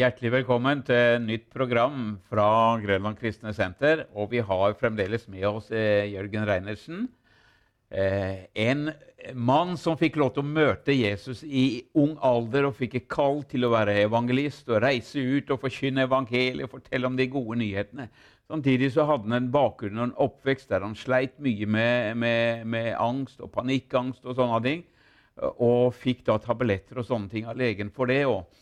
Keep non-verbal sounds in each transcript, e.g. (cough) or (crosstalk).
Hjertelig velkommen til nytt program fra Grønland kristne senter. Og vi har fremdeles med oss eh, Jørgen Reinersen. Eh, en mann som fikk lov til å møte Jesus i ung alder og fikk et kall til å være evangelist og reise ut og forkynne evangeliet og fortelle om de gode nyhetene. Samtidig så hadde han en bakgrunn og en oppvekst der han sleit mye med, med, med angst og panikkangst og sånne ting. Og fikk da tabletter og sånne ting av legen for det. og og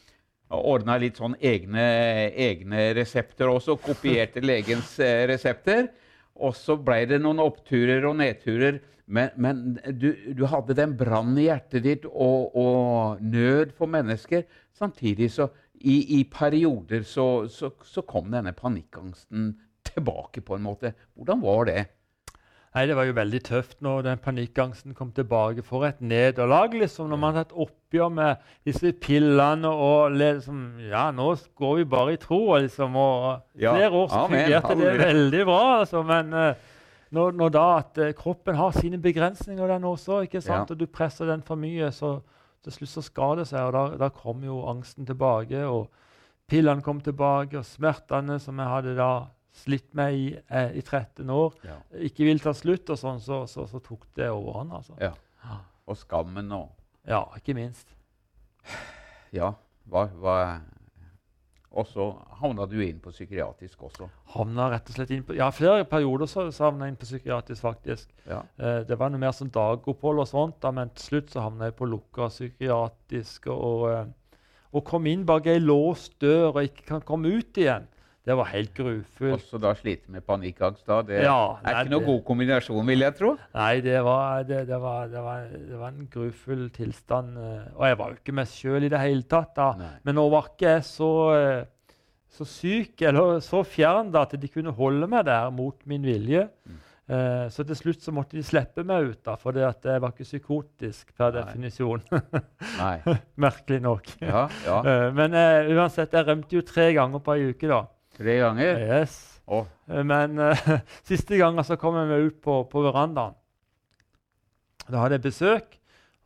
ordna litt sånn egne, egne, resepter også. Kopierte legens eh, resepter. Og så ble det noen oppturer og nedturer. Men, men du, du, hadde den brannen i hjertet ditt og, og, nød for mennesker. Samtidig så i, i perioder så, så, så kom denne panikkangsten tilbake på en måte. Hvordan var det? Nei, Det var jo veldig tøft når den panikkangsten kom tilbake. For et nederlag, liksom, når man har tatt oppgjør med disse pillene og liksom Ja, nå går vi bare i tro. liksom, og ja, Flere år så fungerte det veldig bra. altså, Men uh, når, når, da at uh, kroppen har sine begrensninger, den også, ikke sant, ja. og du presser den for mye, så til slutt så skal det seg. og Da, da kom jo angsten tilbake, og pillene kom tilbake, og smertene som jeg hadde da slitt med i, eh, i 13 år, ja. ikke vil ta slutt, og sånn, så, så, så tok det overhånd. Altså. Ja. Og skammen og Ja, ikke minst. Ja, hva, hva Og så havna du inn på psykiatrisk også? Havna rett og slett inn på, Ja, flere perioder så, så havna jeg inn på psykiatrisk, faktisk. Ja. Eh, det var noe mer som dagopphold og sånt, da, men til slutt så havna jeg på lukka psykiatrisk og, og, og kom inn bak ei låst dør og ikke kan komme ut igjen. Det var helt grufullt. Også da slite med panikkangst? da? Det ja, er ikke noe god kombinasjon, vil jeg tro? Nei, det var, det, det var, det var, det var en grufull tilstand. Eh, og jeg var jo ikke meg sjøl i det hele tatt. da. Nei. Men nå var ikke jeg så, eh, så syk eller så fjern da, at de kunne holde meg der mot min vilje. Mm. Uh, så til slutt så måtte de slippe meg ut, da, for jeg var ikke psykotisk per Nei. definisjon. (laughs) Merkelig nok. Ja, ja. Men uh, uansett, jeg rømte jo tre ganger på ei uke. da. Tre ganger? Yes. Oh. Men uh, (laughs) siste gangen så kom meg ut på, på verandaen. Da hadde jeg besøk.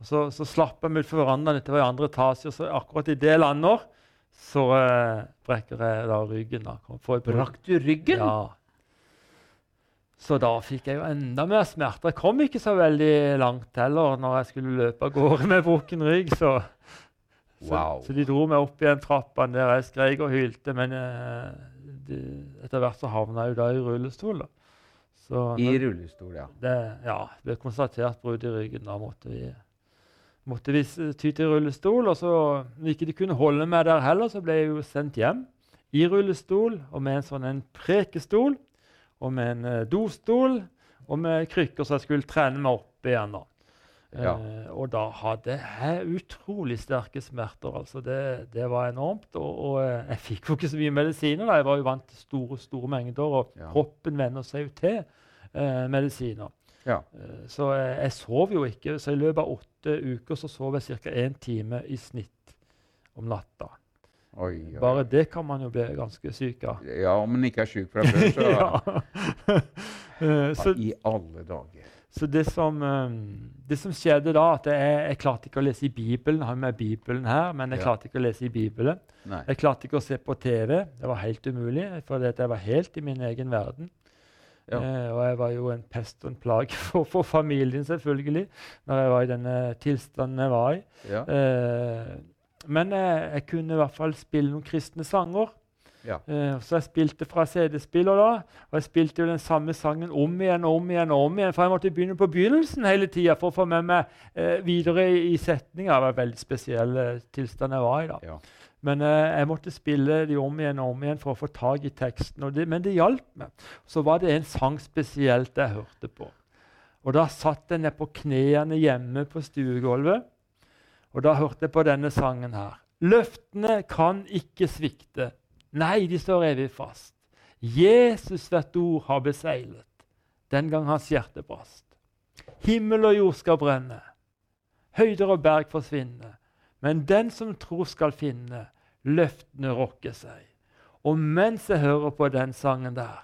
og Så, så slapp jeg meg ut på verandaen. Dette var i andre etasje. og så Akkurat i det lander så uh, brekker jeg da ryggen. da. Brakk du ryggen? Ja. Så da fikk jeg jo enda mer smerter. Jeg kom ikke så veldig langt heller når jeg skulle løpe av gårde med brukken rygg. Så, wow. så, så, de dro meg opp igjen trappene der jeg skreik og hylte. Men uh, etter hvert så havna jeg jo da i rullestol. da. Så, I men, rullestol, ja. Det, ja, ble konstatert brudd i ryggen. Da måtte vi, måtte vi ty til rullestol. Og så, når ikke de kunne holde meg der heller, så ble jeg jo sendt hjem i rullestol og med en sånn en prekestol og med en uh, dostol og med krykker så jeg skulle trene meg opp igjen. da. Ja. Uh, og da hadde jeg utrolig sterke smerter. altså Det, det var enormt. Og, og, eh, jeg fikk jo ikke så mye medisiner. da, Jeg var jo vant til store store mengder, og ja. kroppen venner seg jo til uh, medisiner. Ja. Uh, så jeg, jeg, sov jo ikke. Så i løpet av åtte uker så sov jeg ca. én time i snitt om natta. Oi, oi. Bare det kan man jo bli ganske syk av. Ja, om man ikke er syk fra før, så (laughs) (laughs) så I alle dager. Så det som, um, det som, skjedde da, at jeg, jeg, klarte ikke å lese i Bibelen. Jeg har med Bibelen her, men jeg ja. klarte ikke å lese i Bibelen. Nei. Jeg klarte ikke å se på TV. Det var helt umulig, for jeg var helt i min egen verden. Ja. Eh, og jeg var jo en pest og en plage (laughs) for, for, familien, selvfølgelig, når jeg var i denne tilstanden jeg var i. Ja. Eh, men jeg, jeg kunne i hvert fall spille noen kristne sanger. Ja. Uh, så jeg spilte fra CD-spiller, da. Og jeg spilte jo den samme sangen om igjen og om igjen. og om igjen, For jeg måtte begynne på begynnelsen hele tida for å få med meg uh, videre i, setninga. Det var en veldig spesiell uh, tilstand jeg var i. da. Ja. Men jeg måtte spille de om igjen og om igjen for å få tak i teksten. Det, men det hjalp meg. Så var det en sang spesielt jeg hørte på. Og Da satt jeg ned på knærne hjemme på stuegulvet, og da hørte jeg på denne sangen her. Løftene kan ikke svikte. Nei, de står evig fast. Jesus hvert ord har beseglet den gang hans hjerte brast. Himmel og jord skal brenne, høyder og berg forsvinne. Men den som tror skal finne, løftene rokker seg. Og mens jeg hører på den sangen der,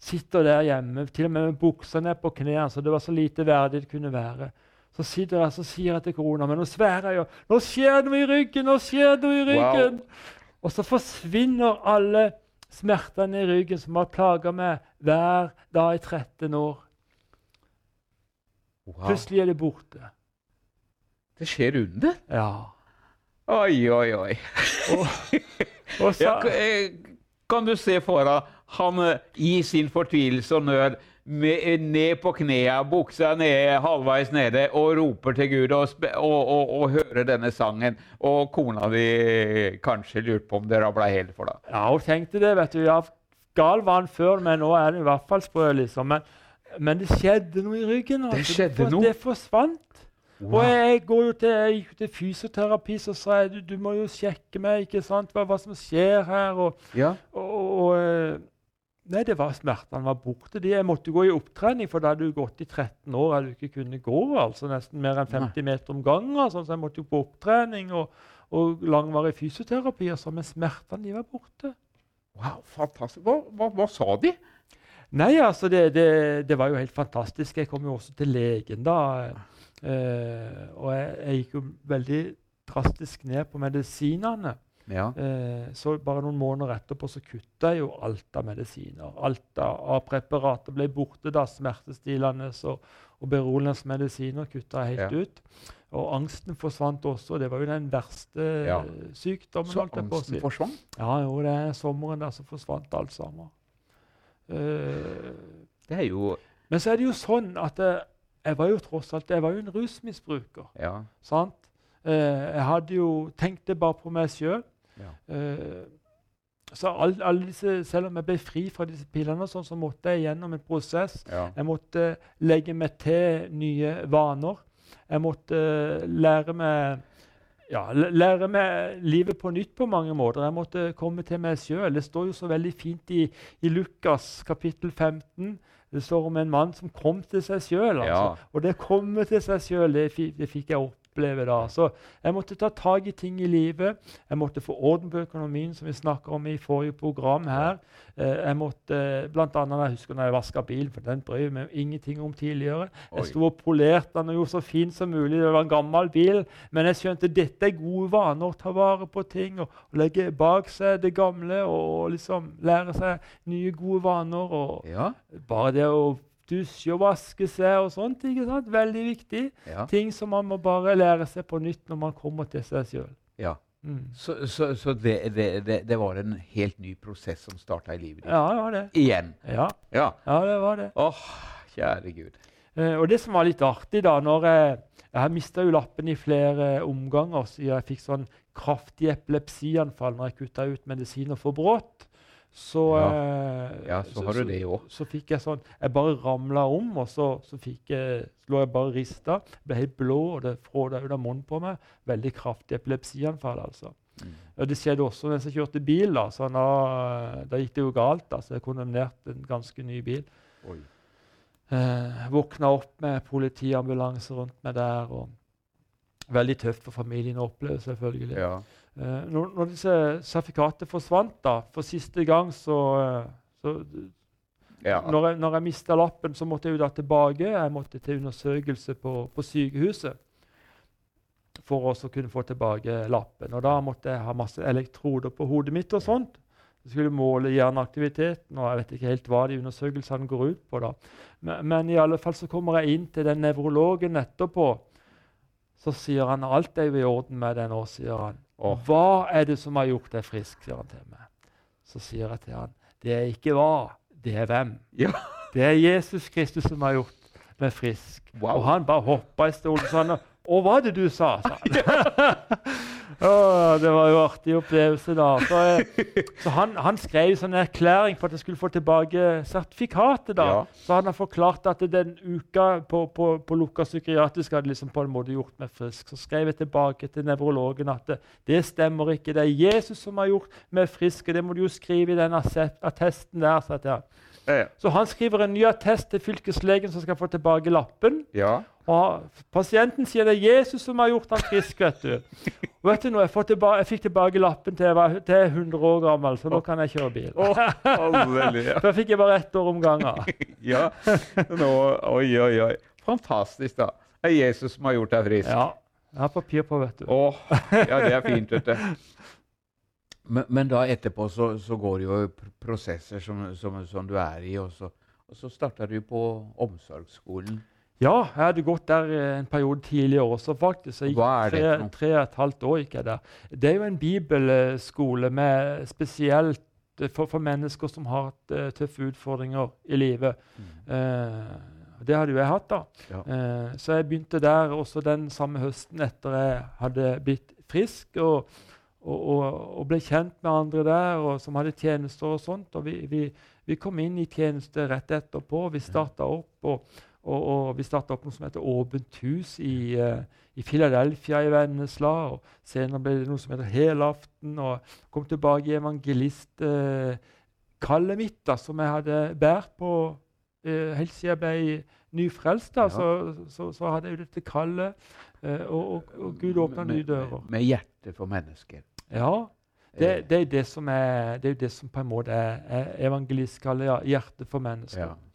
sitter der hjemme, til og med med buksa ned på knærne, så det var så lite verdig det kunne være, så sitter jeg og sier jeg til korona Men nå sværer jeg jo Nå skjer det noe i ryggen! Nå skjer det noe i ryggen! Wow. Og så forsvinner alle smertene i ryggen som har plaga meg hver dag i 13 år. Wow. Plutselig er det borte. Det skjer under? Ja. Oi, oi, oi. og, (laughs) og så, ja, eh, kan du se for deg han eh, i sin fortvilelse og nød med, ned på knærne, buksa ned, halvveis nede, og roper til Gud og, og, og, og, hører denne sangen. Og kona di kanskje lurte på om det rabla helt for deg. Ja, hun tenkte det. vet du. Ja, gal var han før, men nå er han i hvert fall sprø. liksom. Men, men, det skjedde noe i ryggen. Altså. Det skjedde det, noe? Det forsvant. Wow. Og jeg, går jo til, jeg gikk til fysioterapi, så sa jeg du, du må jo sjekke meg, ikke sant, hva, hva som skjer her. Og, ja. og, eh, Nei, det var smertene var borte. Jeg måtte gå i opptrening, for da hadde du gått i 13 år og du ikke kunne gå. altså Nesten mer enn 50 meter om gangen. Altså, så jeg måtte jo på opptrening og, og langvarig fysioterapi. Altså, men smertene de var borte. Wow, fantastisk. Hva, hva, hva sa de? Nei, altså, det, det, det, var jo helt fantastisk. Jeg kom jo også til legen da. Eh, og jeg, jeg gikk jo veldig drastisk ned på medisinene. Ja. Eh, så bare noen måneder etterpå så kutta jeg jo alt av medisiner. Alt av preparater ble borte. da, Smertestillende og, og beroligende medisiner kutta jeg helt ja. ut. Og angsten forsvant også. Det var jo den verste ja. sykdommen. Så angsten forsvant? Ja, jo, det er sommeren der så forsvant alt sammen. Uh, det er jo Men så er det jo sånn at jeg, eh, jeg var jo tross alt jeg var jo en rusmisbruker. Ja. sant? Uh, jeg hadde jo tenkt det bare på meg sjøl. Ja. Uh, så all, all disse, Selv om jeg ble fri fra disse pillene, sånn, så måtte jeg gjennom en prosess. Ja. Jeg måtte legge meg til nye vaner. Jeg måtte uh, lære meg ja, lære meg livet på nytt på mange måter. Jeg måtte komme til meg sjøl. Det står jo så veldig fint i, i Lukas kapittel 15. Det står om en mann som kom til seg sjøl. Altså. Ja. Og det å komme til seg sjøl, det, det, fikk jeg opp oppleve da. Så jeg måtte ta tak i ting i livet. Jeg måtte få orden på økonomien, som vi snakka om i forrige program her. Eh, jeg måtte, blant annet, Jeg husker når jeg vaska bilen, for den brød jeg meg ingenting om tidligere. Jeg sto og polerte den og gjorde så fin som mulig. Det var en gammel bil, men jeg skjønte at dette er gode vaner. Å ta vare på ting og, og legge bak seg det gamle og liksom lære seg nye, gode vaner. og ja. Bare det å dusje og vaske seg og sånt. ikke sant? Veldig viktig. Ja. Ting som man må bare lære seg på nytt når man kommer til seg sjøl. Ja. Mm. Så, så, så det, det, det, det, var en helt ny prosess som starta i livet ditt? Ja, det var det. Igjen? Ja, ja. ja det var det. Åh, kjære Gud. Eh, og det som var litt artig, da når Jeg, jeg mista jo lappen i flere omganger siden jeg fikk sånn kraftig epilepsianfall når jeg kutta ut medisiner for brått. Så, ja. Eh, ja, så, så har du det òg. Så, så, fikk jeg sånn Jeg bare ramla om, og så, så fikk jeg, lå jeg bare rista. Ble helt blå, og det fråda ut av munnen på meg. Veldig kraftig epilepsianfall, altså. Mm. Det skjedde også mens jeg kjørte bil. Da, så da, da gikk det jo galt. Da, så jeg kondemnerte en ganske ny bil. Oi. Eh, våkna opp med politiambulanse rundt meg der. og Veldig tøft for familien å oppleve, selvfølgelig. Ja. Uh, når, når, disse sertifikatet forsvant da, for siste gang, så, uh, så ja. Når jeg, når jeg mista lappen, så måtte jeg jo da tilbake. Jeg måtte til undersøkelse på, på sykehuset for å kunne få tilbake lappen. Og da måtte jeg ha masse elektroder på hodet mitt og sånt. Jeg skulle måle hjerneaktiviteten, og jeg vet ikke helt hva de undersøkelsene går ut på. da. Men, men, i alle fall så kommer jeg inn til den nevrologen etterpå. Så sier han alt er jo i orden med det nå, sier han. Og hva er det som har gjort deg frisk? sier han til meg. Så sier jeg til han, det er ikke hva, det er hvem. Ja. Det er Jesus Kristus som har gjort meg frisk. Wow. Og han bare hoppa i stolen sånn. 'Å, hva var det du sa? sa han. (laughs) (laughs) Oh, det var jo artig opplevelse, da. Så, eh, så han, han, skrev sånn en erklæring for at jeg skulle få tilbake sertifikatet. da. Ja. Så han har forklart at den uka på, på, på lukka psykiatrisk hadde liksom på en måte gjort meg frisk. Så skrev jeg tilbake til nevrologen at det, det stemmer ikke. Det er Jesus som har gjort meg frisk. og Det må du jo skrive i den attesten der. sa jeg ja. Så han skriver en ny attest til fylkeslegen som skal få tilbake lappen. Ja. Og pasienten sier det er Jesus som har gjort ham frisk. vet du. Og vet du noe? Jeg, tilbake, jeg, fikk tilbake lappen til jeg var til 100 år gammel, så nå kan jeg kjøre bil. Oh. For (laughs) fikk jeg bare ett år om gangen. (laughs) ja. Nå, oi, oi, oi. Fantastisk, da. Det er Jesus som har gjort deg frisk. Ja. Jeg har papir på, vet du. Oh, ja, det er fint, vet du. (laughs) Men, men, da etterpå så, så, går det jo prosesser som, som, som du er i, og så, og så starter du på omsorgsskolen. Ja, jeg hadde gått der en periode tidligere også, faktisk. Jeg det tre, tre og et halvt år gikk jeg der. Det er jo en bibelskole med spesielt for, for mennesker som har hatt uh, tøffe utfordringer i livet. Mm. Uh, det hadde jo jeg hatt, da. Ja. Uh, så jeg begynte der også den samme høsten etter jeg hadde blitt frisk. og og, og, og, ble kjent med andre der som hadde tjenester og sånt. Og vi, vi, vi kom inn i tjeneste rett etterpå. Vi starta opp. Og, og, og vi starta opp noe som heter Åpent hus i, uh, i Philadelphia i Vennesla. og Senere ble det noe som heter Helaften. Og kom tilbake i evangelistkallet uh, mitt, da, som jeg hadde båret på uh, helt siden jeg ble nyfrelst. Da, ja. så, så, så, hadde jeg jo dette kallet, uh, og, og, og, Gud åpna nye dører. Med, med hjerte for mennesker. Ja. Det, det, er det som er, det er det som på en måte er, evangelistkallet. Ja, hjerte for mennesker. Ja.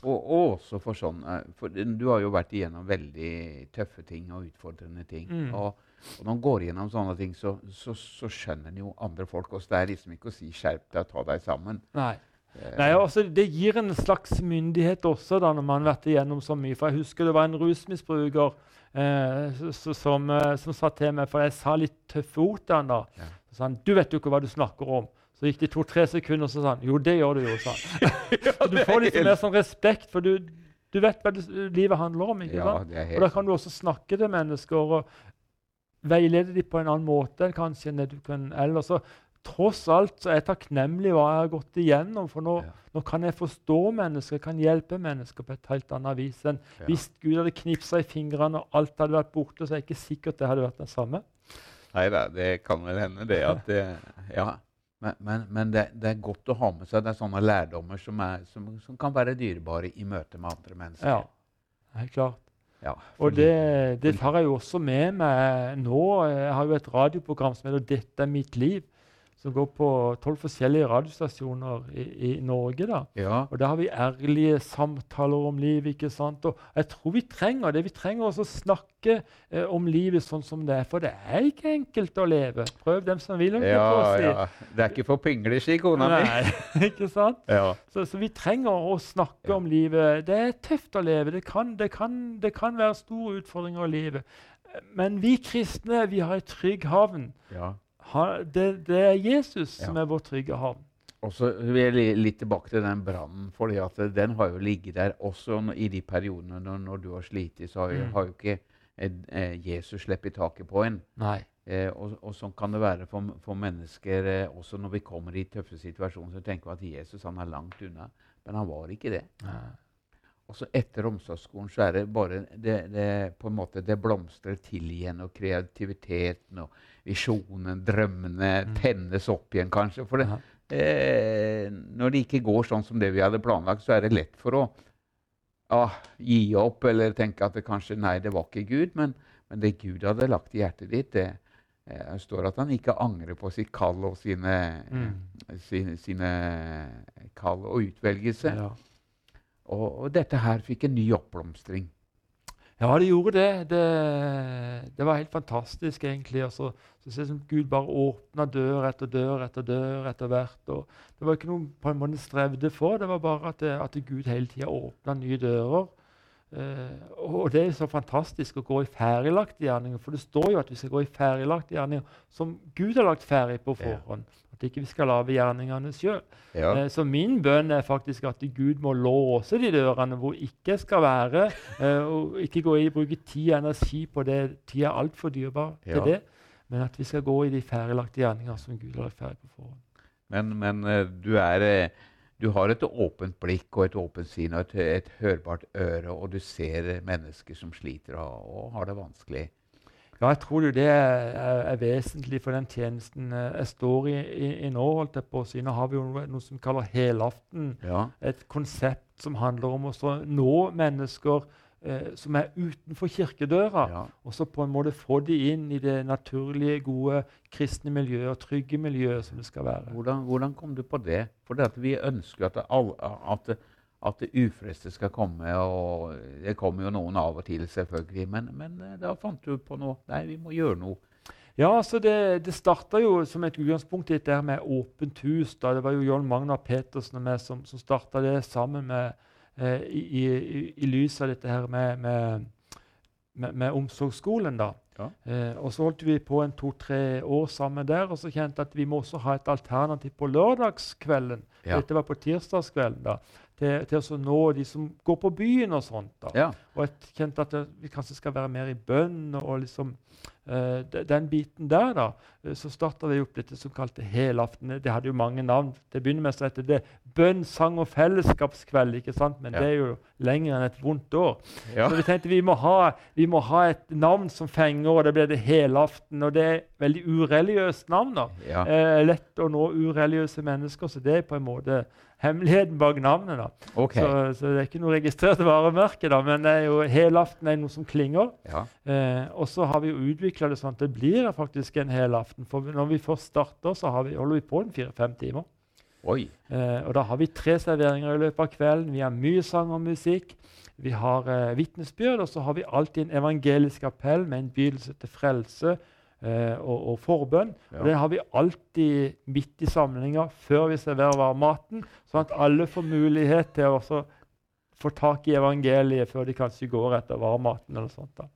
Og, og, også for sånn eh, for Du har jo vært igjennom veldig tøffe ting og utfordrende ting. Mm. Og, og, når man går igjennom sånne ting, så, så, så skjønner jo andre folk også. Det er liksom ikke å si 'skjerp deg, ta deg sammen'. Nei. Eh. Nei, altså, Det gir en slags myndighet også da, når man har vært igjennom så mye. For Jeg husker det var en rusmisbruker eh, som, eh, som, sa til meg, for jeg sa litt tøffe ord til han da, ja. så sa han 'Du vet jo ikke hva du snakker om'. Så gikk det to-tre sekunder, og så sa han jo, det gjør du jo. sa han. (laughs) ja, du får litt mer sånn respekt, for du, du vet hva livet handler om. ikke ja, sant? Og Da kan du også snakke til mennesker og veilede dem på en annen måte enn kanskje enn du kan ellers. Så tross alt så er jeg takknemlig hva jeg har gått igjennom. For nå, ja. nå, kan jeg forstå mennesker, jeg kan hjelpe mennesker på et helt annet vis enn hvis Gud hadde knipsa i fingrene og alt hadde vært borte. Så er jeg ikke sikkert det hadde vært det samme. Nei da, det kan vel hende, det. at det, ja, men, men, men det, det, er godt å ha med seg det er sånne lærdommer som, er, som, som, kan være dyrebare i møte med andre mennesker. Ja, helt klart. Ja, og det, det, tar jeg jo også med meg nå. Jeg har jo et radioprogram som heter 'Dette er mitt liv' som går på tolv forskjellige radiostasjoner i, i Norge. da. Ja. Og der har vi ærlige samtaler om livet. ikke sant? Og jeg tror vi trenger det. Vi trenger også å snakke eh, om livet sånn som det er. For det er ikke enkelt å leve. Prøv dem som vil. Ja, si. ja. Det er ikke for pingler, sier kona mi. (laughs) ikke sant? Ja. Så, så, vi trenger å snakke om livet. Det er tøft å leve. Det kan, det kan, det kan være store utfordringer i livet. Men vi kristne vi har en trygg havn. Ja det, det, er Jesus ja. som er vår trygge havn. Og så vil jeg litt tilbake til den brannen. for Den har jo ligget der også i de periodene når, når du har slitt. Så har, mm. har jo ikke eh, Jesus sluppet taket på en. Eh, og, og, sånn kan det være for, for mennesker eh, også når vi kommer i tøffe situasjoner. Så tenker vi at Jesus han er langt unna. Men han var ikke det. Nei. Og så etter omsorgsskolen så er det bare det, det, på en måte, det blomstrer til igjen. Og kreativiteten og visjonen, drømmene mm. tennes opp igjen, kanskje. For det, eh, når det ikke går sånn som det vi hadde planlagt, så er det lett for å ah, gi opp eller tenke at det kanskje Nei, det var ikke Gud. Men, men det Gud hadde lagt i hjertet ditt, det eh, står at han ikke angrer på sitt kall og sine, mm. sine, sine kall og utvelgelse. Ja. Og, og, dette her fikk en ny oppblomstring. Ja, det gjorde det. Det, det var helt fantastisk, egentlig. Og så ser det som Gud bare åpna dør etter dør etter dør etter hvert. Og det var ikke noe på en måte strevde for, det var bare at, at Gud hele tida åpna nye dører. Uh, og det er så fantastisk å gå i ferdiglagte gjerninger, for det står jo at vi skal gå i ferdiglagte gjerninger som Gud har lagt ferdig på forhånd. Ja at ikke vi skal lage gjerningene sjøl. Ja. Uh, så min bønn er faktisk at Gud må låse de dørene hvor ikke skal være. uh, og ikke gå i bruke tid og energi på det. Tid er altfor dyrebar til ja. det. Men at vi skal gå i de ferdiglagte gjerninger som Gud har lagt ferdig på forhånd. Men, men du, er, du, har et åpent blikk og et åpent sinn og et, et, hørbart øre, og du ser mennesker som sliter og, og har det vanskelig. Ja, jeg tror det er, er, vesentlig for den tjenesten eh, jeg står i, i, i nå. holdt jeg på å si. Nå har vi jo noe, noe som kaller helaften. Ja. Et konsept som handler om å nå mennesker eh, som er utenfor kirkedøra. Ja. Og så på en måte få de inn i det naturlige, gode kristne miljøet og trygge miljøet som det skal være. Hvordan, hvordan kom du på det? For det at vi ønsker at, alle, at at det ufreste skal komme. og Det kommer jo noen av og til, selvfølgelig. Men, men eh, da fant du på noe. Nei, vi må gjøre noe. Ja, så Det, det starta jo som et utgangspunkt i dette med åpent hus. da Det var jo John Magnar Petersen og meg som, som starta det sammen med, eh, i, i, i, lys av dette her med, med, med, med omsorgsskolen. da. Ja. Eh, og Så holdt vi på en to-tre år sammen der, og så kjente at vi må også ha et alternativ på lørdagskvelden. Ja. Dette var på tirsdagskvelden. da, til, til å nå de som går på byen og sånt. da. Ja. Og jeg kjente at det, vi kanskje skal være mer i bønn og liksom uh, den biten der. da. Eh, så starta vi opp dette som kalte helaften. Det hadde jo mange navn. Til å begynne med så heter det bønn, sang og fellesskapskveld. ikke sant? Men ja. det er jo lenger enn et vondt år. Ja. Så vi tenkte vi må, ha, vi må, ha, et navn som fenger, og det ble det helaften. Og det er veldig ureligiøst navn. da. Uh, lett å nå ureligiøse mennesker, så det er på en måte hemmeligheten bak navnet. da. Okay. Så, så, det er ikke noe registrert varemerke, da, men det er jo, helaften er noe som klinger. Ja. Eh, og så har vi jo utvikla det sånn at det blir faktisk en helaften. For når vi først starter, så vi, holder vi på en fire-fem timer. Eh, og da har vi tre serveringer i løpet av kvelden. Vi har mye sang og musikk. Vi har eh, vitnesbyrd, og så har vi alltid en evangelisk appell med en bydelse til frelse og, og, forbønn. Ja. Og Den har vi alltid midt i samlinga før vi serverer varmmaten, sånn at alle får mulighet til å få tak i evangeliet før de kanskje går etter varmmaten. eller sånt. Da.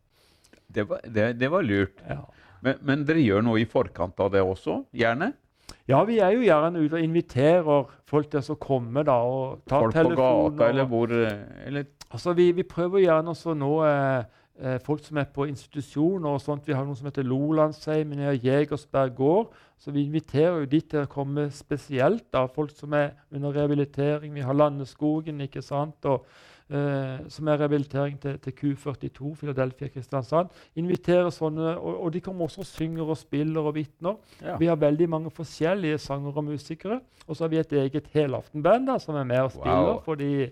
Det var, det, det var lurt. Ja. Men, men, dere gjør noe i forkant av det også? Gjerne? Ja, vi er jo gjerne ute og inviterer folk til å komme. da, og ta Folk på gata, eller hvor? Eller? Altså, vi, vi prøver gjerne å nå eh, eh, folk som er på institusjoner. og sånt. Vi har noe som heter Lolandsheimen i Jegersberg gård. Så vi inviterer jo de til å komme spesielt. da, Folk som er under rehabilitering. Vi har Landeskogen, ikke sant? Og, eh, som er rehabilitering til, til Q42, Philadelphia Kristiansand. Inviterer sånne, og, og, de kommer også og synger og spiller og vitner. Ja. Vi har veldig mange forskjellige sangere og musikere. Og så har vi et eget helaftenband da, som er med og spiller. Wow. fordi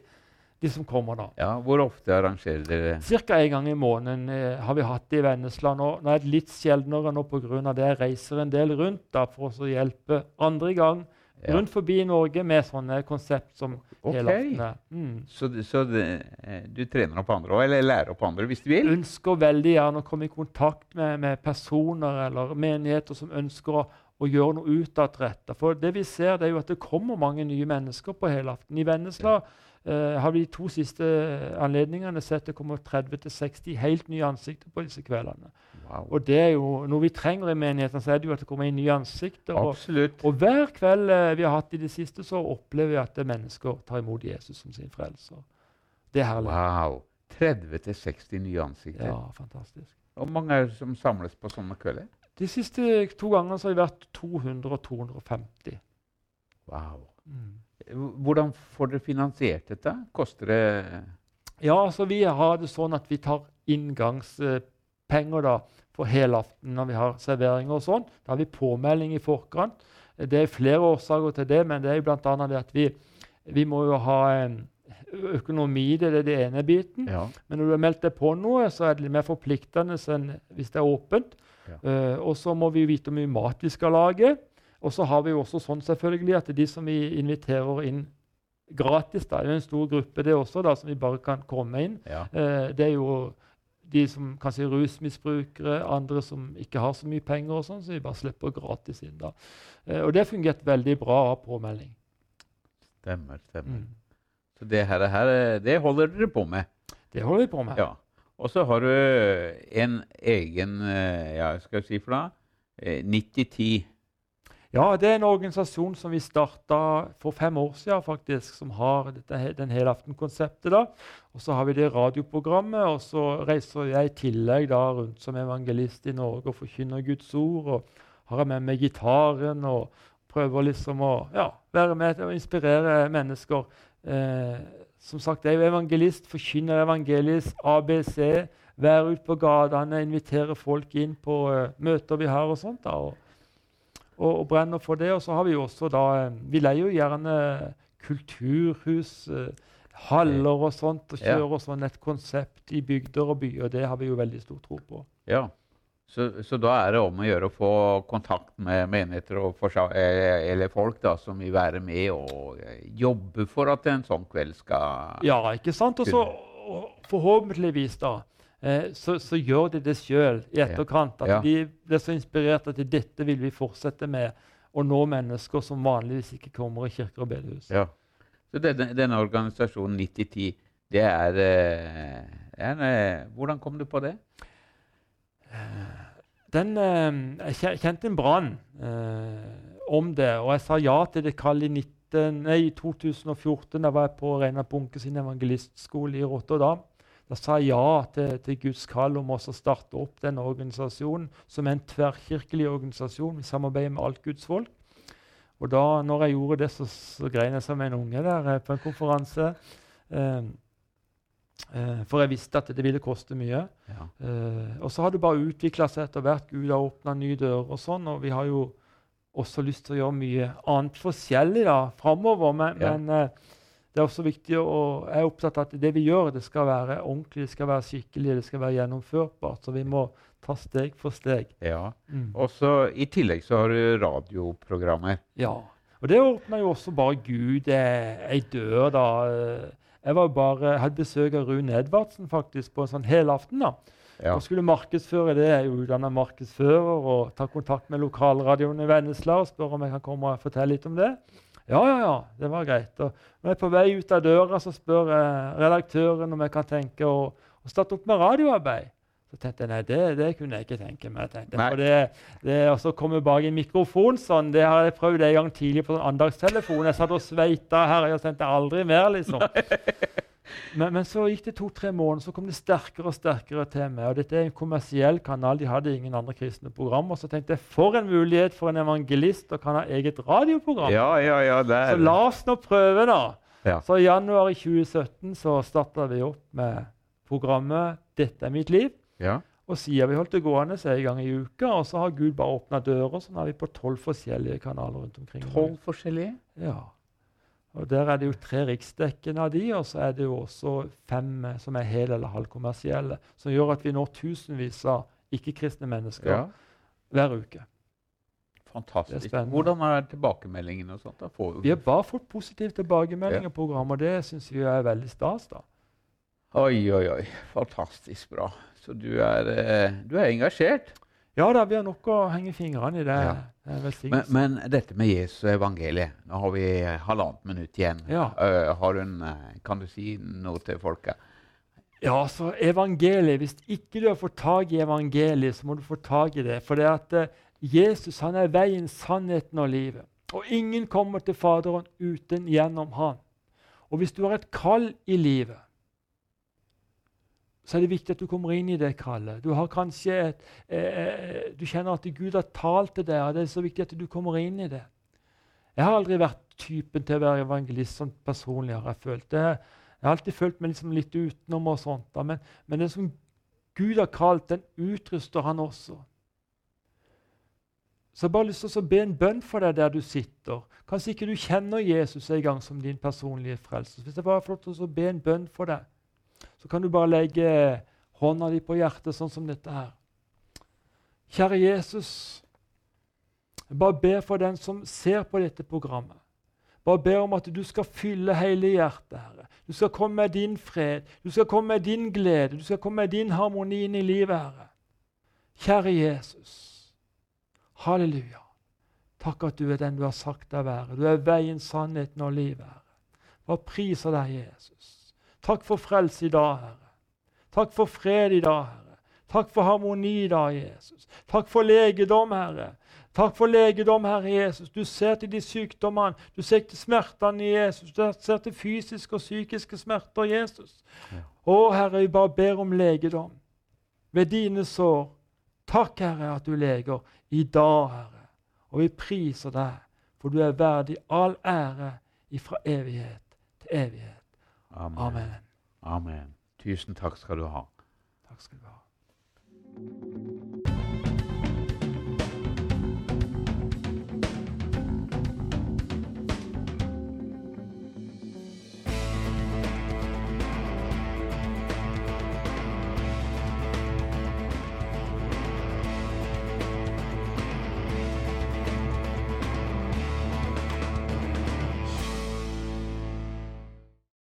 de som kommer da. Ja, Hvor ofte arrangerer dere? Ca. en gang i måneden eh, har vi hatt det i Vennesla. Nå, nå er det litt sjeldnere nå pga. det jeg reiser en del rundt da, for å hjelpe andre i gang ja. rundt forbi Norge med sånne konsept som okay. helaftene. Mm. Så, så det, eh, du trener opp andre òg, eller lærer opp andre hvis du vil? Ønsker veldig gjerne å komme i kontakt med, med personer eller menigheter som ønsker å og gjøre noe utadrettet. For det vi ser, det er jo at det kommer mange nye mennesker på helaften. I Vennesla ja Uh, har vi de to siste anledningene sett det kommer 30-60 helt nye ansikter på disse kveldene. Wow. Og det er jo noe vi trenger i menigheten, så er det jo at det kommer inn nye ansikter. Og, og, hver kveld uh, vi har hatt i det siste, så opplever vi at mennesker tar imot Jesus som sin frelser. Det er herlig. Wow. 30-60 nye ansikter. Ja, fantastisk. Hvor mange er det som samles på sånne kvelder? De siste to gangene så har det vært 200 og 250. Wow. Mm. Hvordan får dere finansiert dette? Koster det Ja, altså Vi har det sånn at vi tar inngangspenger da, for helaften når vi har serveringer og sånn. Da har vi påmelding i forkant. Det er flere årsaker til det, men det er jo bl.a. det at vi, vi må jo ha økonomi det er den ene biten. Ja. Men når du har meldt deg på noe, så er det litt mer forpliktende enn hvis det er åpent. Ja. Uh, og så må vi vite hvor mye mat vi skal lage. Og så har vi jo også sånn selvfølgelig at de som vi inviterer inn gratis da, Det er jo en stor gruppe det også da, som vi bare kan komme inn. Ja. Eh, det er jo de som kanskje er rusmisbrukere, andre som ikke har så mye penger, og sånn, så vi bare slipper gratis inn. da. Eh, og det har fungert veldig bra av påmelding. Stemmer. stemmer. Mm. Så det her, her, det holder dere på med? Det holder vi på med. Ja. Og så har du en egen eh, ja, skal jeg si for da, 90-10 ja, det er en organisasjon som vi starta for fem år siden, faktisk, som har dette, den helaftenkonseptet. Og så har vi det radioprogrammet, og så reiser jeg i tillegg da, rundt som evangelist i Norge og forkynner Guds ord. og Har med meg gitaren og prøver liksom å ja, være med å inspirere mennesker. Eh, som sagt, jeg er jo evangelist, forkynner evangelis, ABC. Være ute på gatene, invitere folk inn på uh, møter vi har og sånt. da, og og, og, brenner for det. Og så har vi også da eh, Vi leier jo gjerne kulturhus, eh, haller og sånt, og kjører ja. sånn et konsept i bygder og byer. Det har vi jo veldig stor tro på. Ja, så, så, da er det om å gjøre å få kontakt med menigheter eh, eller folk da, som vil være med og jobbe for at en sånn kveld skal Ja, ikke sant? Og så forhåpentligvis, da eh, så, så, gjør de det sjøl i etterkant. At ja. de blir så inspirert at dette vil vi fortsette med. Å nå mennesker som vanligvis ikke kommer i kirker og bedehus. Ja. Så denne, denne organisasjonen 9010, det er, eh, er, eh, Hvordan kom du på det? Den, jeg kjente en brann om det, og jeg sa ja til det kallet i 2014. Da var jeg på Reinar Bunke sin evangelistskole i Rotterdam. Da sa ja til, til Guds kall om å starte opp den organisasjonen, som er en tverrkirkelig organisasjon. Vi samarbeider med alt Guds folk. Og da når jeg gjorde det, så, så grein jeg som en unge der eh, på en konferanse. Eh, eh, for jeg visste at det ville koste mye. Ja. Eh, og så har det bare utvikla seg etter hvert. Gud har åpna nye dører og sånn. Og vi har jo også lyst til å gjøre mye annet forskjellig da, framover. Men, ja. men eh, det er også viktig å, jeg er opptatt av at det vi gjør, det skal være ordentlig, det skal være skikkelig, det skal være gjennomførbart. Så vi må ta steg for steg. Ja, mm. Og I tillegg så har du radioprogrammer. Ja. Og det åpna jo også bare Gud ei dør, da. Jeg var bare, hadde besøk av Rune Edvardsen faktisk på en sånn helaften. da. Ja. Og skulle markedsføre det, jeg er utdanna markedsfører og ta kontakt med lokalradioen i Vennesla og spørre om jeg kan komme og fortelle litt om det. Ja, ja, ja, det var greit. Og når jeg er på vei ut av døra, så spør jeg redaktøren om jeg kan tenke å, å starte opp med radioarbeid. Så tenkte jeg nei, det, det kunne jeg ikke tenke meg. tenkte jeg. For det, det å komme bak en mikrofon sånn, det har jeg prøvd en gang tidlig på sånn andagstelefon. Jeg satt og sveita her, og tenkte aldri mer, liksom. (laughs) Men, men, så gikk det to-tre måneder, så kom det sterkere og sterkere til meg. og Dette er en kommersiell kanal, de hadde ingen andre kristne program. Og Så tenkte jeg for en mulighet for en evangelist å kan ha eget radioprogram. Ja, ja, ja, så la oss nå prøve, da. Ja. Så i januar i 2017 så starta vi opp med programmet 'Dette er mitt liv'. Ja. Og siden vi holdt det gående så er en gang i uka, og så har Gud bare åpna dører. Så nå er vi på tolv forskjellige kanaler rundt omkring. Tolv forskjellige? Ja. Og Der er det jo tre riksdekkende av de, og så er det jo også fem som er hel- eller halvkommersielle. Som gjør at vi når tusenvis av ikke-kristne mennesker ja. hver uke. Fantastisk. Er Hvordan er tilbakemeldingene? og sånt? Vi har bare fått positive tilbakemeldinger ja. på programmet, og det syns vi er veldig stas. da. Oi, oi, oi. Fantastisk bra. Så du er, eh, du er engasjert? Ja da, vi har nok å henge fingrene i det. Ja. Men, men, dette med Jesu evangeliet Nå har vi halvannet minutt igjen. Ja. Uh, har hun, uh, kan du si noe til folket? Ja, så evangeliet Hvis ikke du har fått tak i evangeliet, så må du få tak i det. For det at uh, Jesus han er veien, sannheten og livet. Og ingen kommer til Faderen uten gjennom han. Og hvis du har et kall i livet, så er det viktig at du kommer inn i det kallet. Du har kanskje et, eh, eh, du kjenner at Gud har talt til deg, og det er så viktig at du kommer inn i det. Jeg har aldri vært typen til å være evangelist sånn personlig. har Jeg følt. Det, jeg har alltid følt meg liksom litt utenom, og sånt, da. men, men det som Gud har kalt, den utruster han også. Så jeg har bare lyst til å be en bønn for deg der du sitter. Kanskje ikke du kjenner Jesus en gang som din personlige frelser. Hvis jeg bare får lov til å be en bønn for deg så kan du bare legge hånda di på hjertet, sånn som dette her. Kjære Jesus, jeg bare ber for den som ser på dette programmet. Bare ber om at du skal fylle hele hjertet, Herre. Du skal komme med din fred, du skal komme med din glede, du skal komme med din harmoni inn i livet, Herre. Kjære Jesus. Halleluja. Takk at du er den du har sagt deg være. Du er veien, sannheten og livet, Herre. Bare priser deg, Jesus. Takk for frelse i dag, Herre. Takk for fred i dag, Herre. Takk for harmoni i dag, Jesus. Takk for legedom, Herre. Takk for legedom, Herre Jesus. Du ser til de sykdommene, du ser til smertene i Jesus. Du ser til fysiske og psykiske smerter, Jesus. Å, Herre, vi bare ber om legedom ved dine sår. Takk, Herre, at du leger i dag, Herre. Og vi priser deg, for du er verdig all ære ifra evighet til evighet. Amen. Amen. Amen. Tusen takk skal du ha. Takk skal du ha.